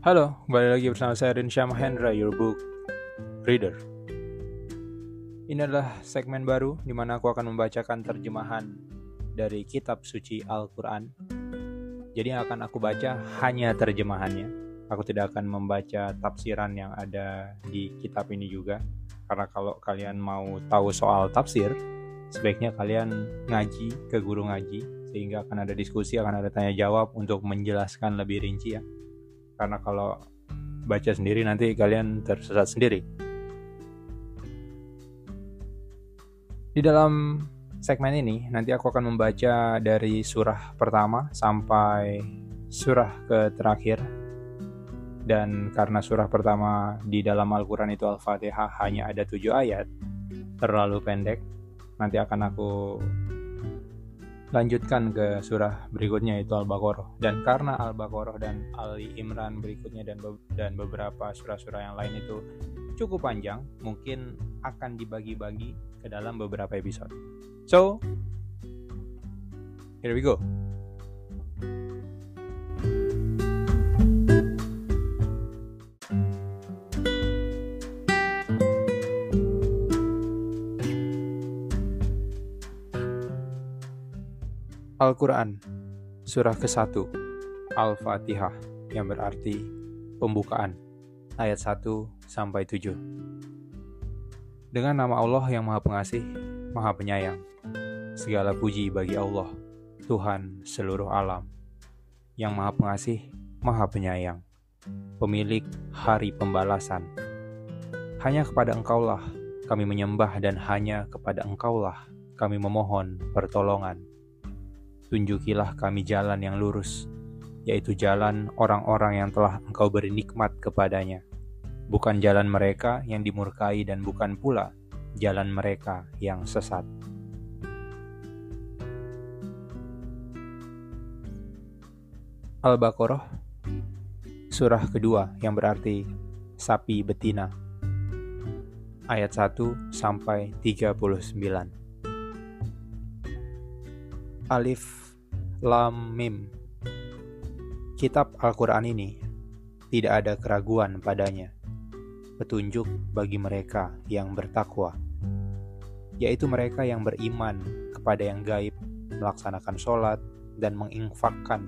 Halo, kembali lagi bersama saya Rinsya Mahendra, your book reader. Ini adalah segmen baru di mana aku akan membacakan terjemahan dari kitab suci Al-Quran. Jadi yang akan aku baca hanya terjemahannya. Aku tidak akan membaca tafsiran yang ada di kitab ini juga. Karena kalau kalian mau tahu soal tafsir, sebaiknya kalian ngaji ke guru ngaji sehingga akan ada diskusi, akan ada tanya jawab untuk menjelaskan lebih rinci ya. Karena kalau baca sendiri nanti kalian tersesat sendiri. Di dalam segmen ini nanti aku akan membaca dari surah pertama sampai surah ke terakhir. Dan karena surah pertama di dalam Al-Quran itu Al-Fatihah hanya ada tujuh ayat, terlalu pendek, nanti akan aku lanjutkan ke surah berikutnya itu Al-Baqarah. Dan karena Al-Baqarah dan Ali Imran berikutnya dan be dan beberapa surah-surah yang lain itu cukup panjang mungkin akan dibagi-bagi ke dalam beberapa episode. So here we go Al-Quran Surah ke-1 Al-Fatihah yang berarti pembukaan ayat 1 sampai 7 Dengan nama Allah yang Maha Pengasih, Maha Penyayang Segala puji bagi Allah, Tuhan seluruh alam Yang Maha Pengasih, Maha Penyayang Pemilik hari pembalasan. Hanya kepada Engkaulah kami menyembah dan hanya kepada Engkaulah kami memohon pertolongan tunjukilah kami jalan yang lurus, yaitu jalan orang-orang yang telah engkau beri nikmat kepadanya, bukan jalan mereka yang dimurkai dan bukan pula jalan mereka yang sesat. Al-Baqarah Surah kedua yang berarti sapi betina. Ayat 1 sampai 39 Alif Lam Mim. Kitab Al-Quran ini tidak ada keraguan padanya petunjuk bagi mereka yang bertakwa yaitu mereka yang beriman kepada yang gaib melaksanakan sholat dan menginfakkan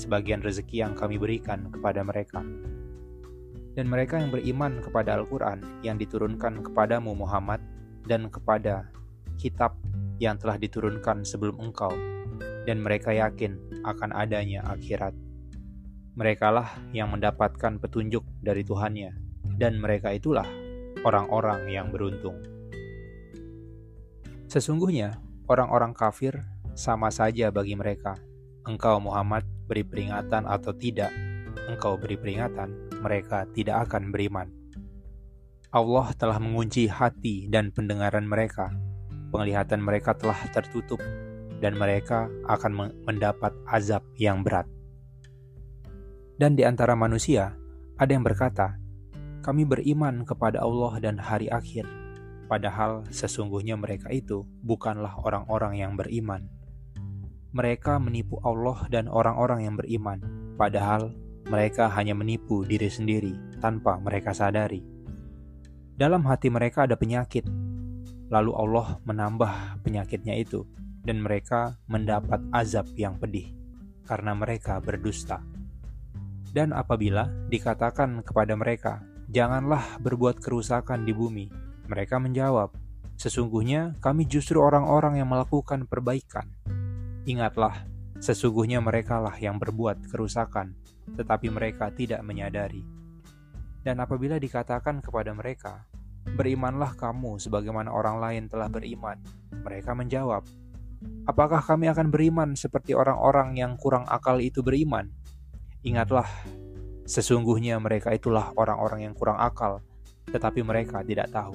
sebagian rezeki yang kami berikan kepada mereka. Dan mereka yang beriman kepada Al-Quran yang diturunkan kepadamu Muhammad dan kepada kitab yang telah diturunkan sebelum engkau dan mereka yakin akan adanya akhirat. Merekalah yang mendapatkan petunjuk dari Tuhannya, dan mereka itulah orang-orang yang beruntung. Sesungguhnya, orang-orang kafir sama saja bagi mereka. Engkau Muhammad beri peringatan atau tidak, engkau beri peringatan, mereka tidak akan beriman. Allah telah mengunci hati dan pendengaran mereka. Penglihatan mereka telah tertutup dan mereka akan mendapat azab yang berat. Dan di antara manusia, ada yang berkata, "Kami beriman kepada Allah dan hari akhir." Padahal sesungguhnya mereka itu bukanlah orang-orang yang beriman. Mereka menipu Allah dan orang-orang yang beriman, padahal mereka hanya menipu diri sendiri tanpa mereka sadari. Dalam hati mereka ada penyakit, lalu Allah menambah penyakitnya itu dan mereka mendapat azab yang pedih karena mereka berdusta. Dan apabila dikatakan kepada mereka, "Janganlah berbuat kerusakan di bumi," mereka menjawab, "Sesungguhnya kami justru orang-orang yang melakukan perbaikan." Ingatlah, sesungguhnya merekalah yang berbuat kerusakan, tetapi mereka tidak menyadari. Dan apabila dikatakan kepada mereka, "Berimanlah kamu sebagaimana orang lain telah beriman," mereka menjawab, Apakah kami akan beriman seperti orang-orang yang kurang akal itu beriman? Ingatlah, sesungguhnya mereka itulah orang-orang yang kurang akal, tetapi mereka tidak tahu.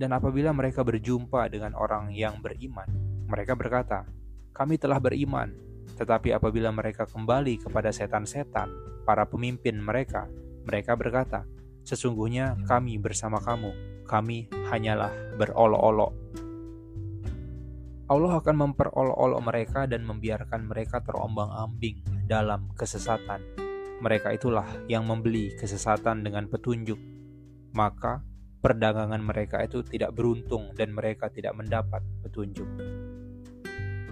Dan apabila mereka berjumpa dengan orang yang beriman, mereka berkata, "Kami telah beriman." Tetapi apabila mereka kembali kepada setan-setan, para pemimpin mereka, mereka berkata, "Sesungguhnya kami bersama kamu, kami hanyalah berolok-olok." Allah akan memperolok-olok mereka dan membiarkan mereka terombang-ambing dalam kesesatan. mereka itulah yang membeli kesesatan dengan petunjuk. Maka perdagangan mereka itu tidak beruntung dan mereka tidak mendapat petunjuk.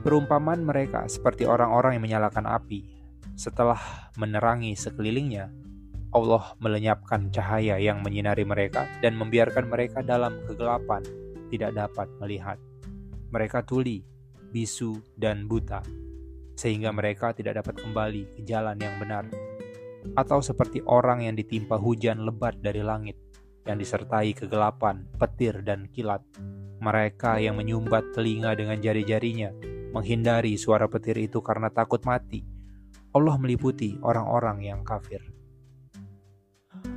Perumpamaan mereka seperti orang-orang yang menyalakan api. Setelah menerangi sekelilingnya, Allah melenyapkan cahaya yang menyinari mereka dan membiarkan mereka dalam kegelapan, tidak dapat melihat. Mereka tuli, bisu, dan buta, sehingga mereka tidak dapat kembali ke jalan yang benar. Atau seperti orang yang ditimpa hujan lebat dari langit, yang disertai kegelapan, petir, dan kilat. Mereka yang menyumbat telinga dengan jari-jarinya, menghindari suara petir itu karena takut mati. Allah meliputi orang-orang yang kafir.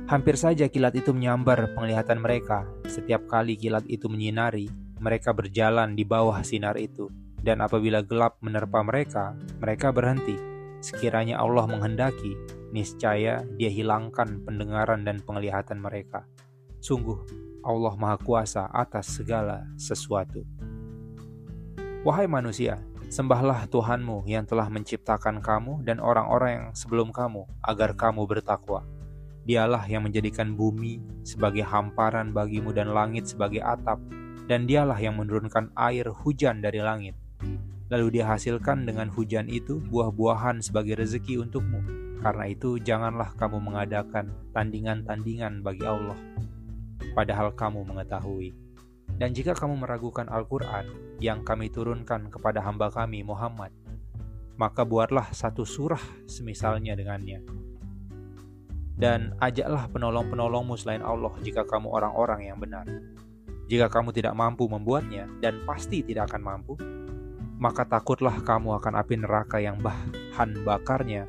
Hampir saja kilat itu menyambar penglihatan mereka. Setiap kali kilat itu menyinari, mereka berjalan di bawah sinar itu. Dan apabila gelap menerpa mereka, mereka berhenti. Sekiranya Allah menghendaki, niscaya Dia hilangkan pendengaran dan penglihatan mereka. Sungguh, Allah Maha Kuasa atas segala sesuatu. Wahai manusia, sembahlah Tuhanmu yang telah menciptakan kamu dan orang-orang yang sebelum kamu, agar kamu bertakwa. Dialah yang menjadikan bumi sebagai hamparan bagimu dan langit sebagai atap, dan dialah yang menurunkan air hujan dari langit. Lalu dia hasilkan dengan hujan itu buah-buahan sebagai rezeki untukmu. Karena itu janganlah kamu mengadakan tandingan-tandingan bagi Allah padahal kamu mengetahui. Dan jika kamu meragukan Al-Quran yang kami turunkan kepada hamba kami Muhammad, maka buatlah satu surah semisalnya dengannya. Dan ajaklah penolong-penolongmu selain Allah jika kamu orang-orang yang benar. Jika kamu tidak mampu membuatnya, dan pasti tidak akan mampu, maka takutlah kamu akan api neraka yang bahan bakarnya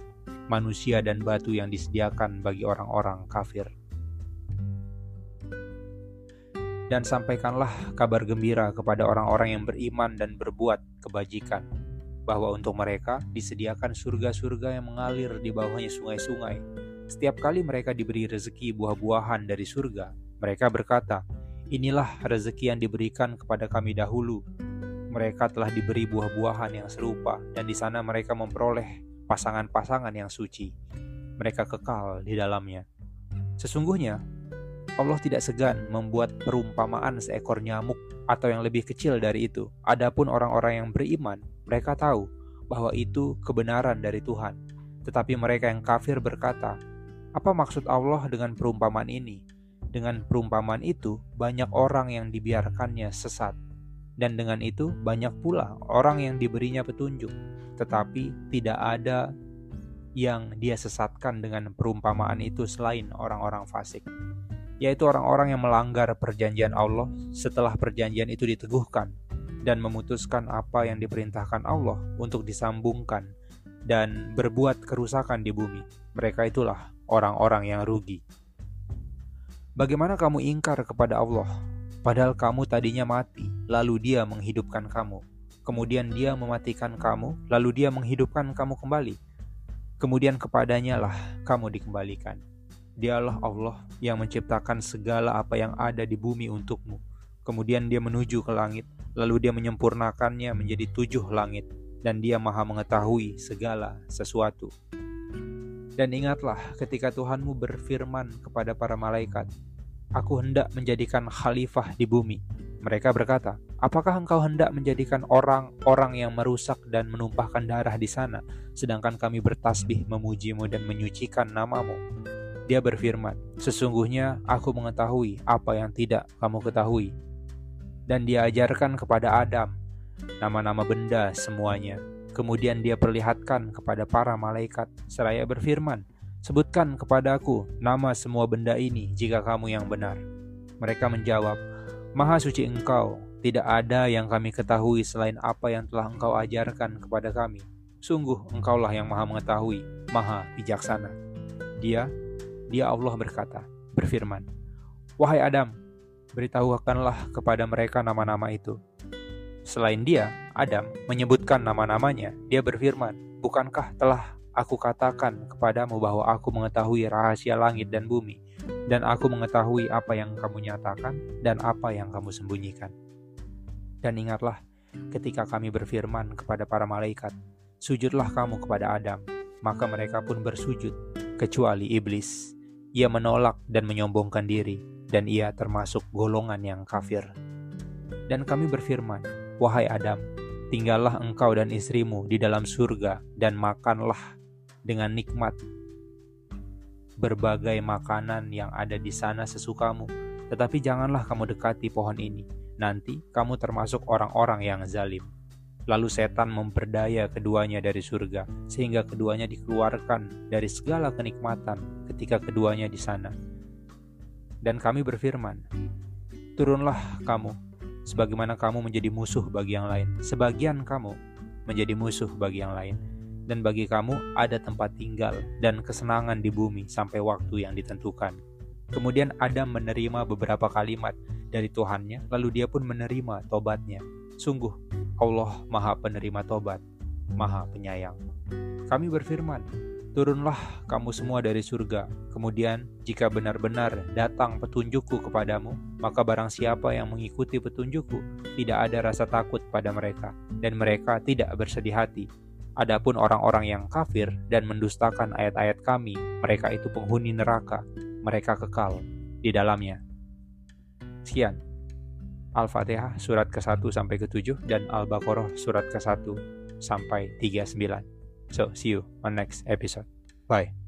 manusia dan batu yang disediakan bagi orang-orang kafir. dan sampaikanlah kabar gembira kepada orang-orang yang beriman dan berbuat kebajikan, bahwa untuk mereka disediakan surga-surga yang mengalir di bawahnya sungai-sungai. Setiap kali mereka diberi rezeki buah-buahan dari surga, mereka berkata, "Inilah rezeki yang diberikan kepada kami dahulu." Mereka telah diberi buah-buahan yang serupa, dan di sana mereka memperoleh pasangan-pasangan yang suci. Mereka kekal di dalamnya. Sesungguhnya, Allah tidak segan membuat perumpamaan seekor nyamuk atau yang lebih kecil dari itu. Adapun orang-orang yang beriman, mereka tahu bahwa itu kebenaran dari Tuhan. Tetapi mereka yang kafir berkata, "Apa maksud Allah dengan perumpamaan ini?" Dengan perumpamaan itu, banyak orang yang dibiarkannya sesat, dan dengan itu banyak pula orang yang diberinya petunjuk, tetapi tidak ada yang dia sesatkan dengan perumpamaan itu selain orang-orang fasik yaitu orang-orang yang melanggar perjanjian Allah setelah perjanjian itu diteguhkan dan memutuskan apa yang diperintahkan Allah untuk disambungkan dan berbuat kerusakan di bumi. Mereka itulah orang-orang yang rugi. Bagaimana kamu ingkar kepada Allah, padahal kamu tadinya mati, lalu Dia menghidupkan kamu. Kemudian Dia mematikan kamu, lalu Dia menghidupkan kamu kembali. Kemudian kepadanya lah kamu dikembalikan. Dialah Allah yang menciptakan segala apa yang ada di bumi untukmu. Kemudian dia menuju ke langit, lalu dia menyempurnakannya menjadi tujuh langit, dan dia maha mengetahui segala sesuatu. Dan ingatlah ketika Tuhanmu berfirman kepada para malaikat, Aku hendak menjadikan khalifah di bumi. Mereka berkata, Apakah engkau hendak menjadikan orang-orang yang merusak dan menumpahkan darah di sana, sedangkan kami bertasbih memujimu dan menyucikan namamu? Dia berfirman, "Sesungguhnya aku mengetahui apa yang tidak kamu ketahui." Dan dia ajarkan kepada Adam nama-nama benda semuanya. Kemudian dia perlihatkan kepada para malaikat seraya berfirman, "Sebutkan kepadaku nama semua benda ini jika kamu yang benar." Mereka menjawab, "Maha suci Engkau, tidak ada yang kami ketahui selain apa yang telah Engkau ajarkan kepada kami. Sungguh Engkaulah yang Maha mengetahui, Maha bijaksana." Dia dia Allah berkata, berfirman, Wahai Adam, beritahukanlah kepada mereka nama-nama itu. Selain dia, Adam menyebutkan nama-namanya. Dia berfirman, Bukankah telah aku katakan kepadamu bahwa aku mengetahui rahasia langit dan bumi, dan aku mengetahui apa yang kamu nyatakan dan apa yang kamu sembunyikan. Dan ingatlah, ketika kami berfirman kepada para malaikat, Sujudlah kamu kepada Adam, maka mereka pun bersujud kecuali iblis. Ia menolak dan menyombongkan diri, dan ia termasuk golongan yang kafir. Dan kami berfirman, Wahai Adam, tinggallah engkau dan istrimu di dalam surga, dan makanlah dengan nikmat berbagai makanan yang ada di sana sesukamu. Tetapi janganlah kamu dekati pohon ini, nanti kamu termasuk orang-orang yang zalim. Lalu setan memperdaya keduanya dari surga, sehingga keduanya dikeluarkan dari segala kenikmatan ketika keduanya di sana. Dan kami berfirman, Turunlah kamu, sebagaimana kamu menjadi musuh bagi yang lain. Sebagian kamu menjadi musuh bagi yang lain. Dan bagi kamu ada tempat tinggal dan kesenangan di bumi sampai waktu yang ditentukan. Kemudian Adam menerima beberapa kalimat dari Tuhannya, lalu dia pun menerima tobatnya. Sungguh, Allah Maha Penerima Tobat, Maha Penyayang. Kami berfirman, Turunlah kamu semua dari surga. Kemudian, jika benar-benar datang petunjukku kepadamu, maka barang siapa yang mengikuti petunjukku, tidak ada rasa takut pada mereka, dan mereka tidak bersedih hati. Adapun orang-orang yang kafir dan mendustakan ayat-ayat kami, mereka itu penghuni neraka, mereka kekal di dalamnya. Sekian. Al-Fatihah surat ke-1 sampai ke-7 dan Al-Baqarah surat ke-1 sampai 39. So, see you on next episode. Bye.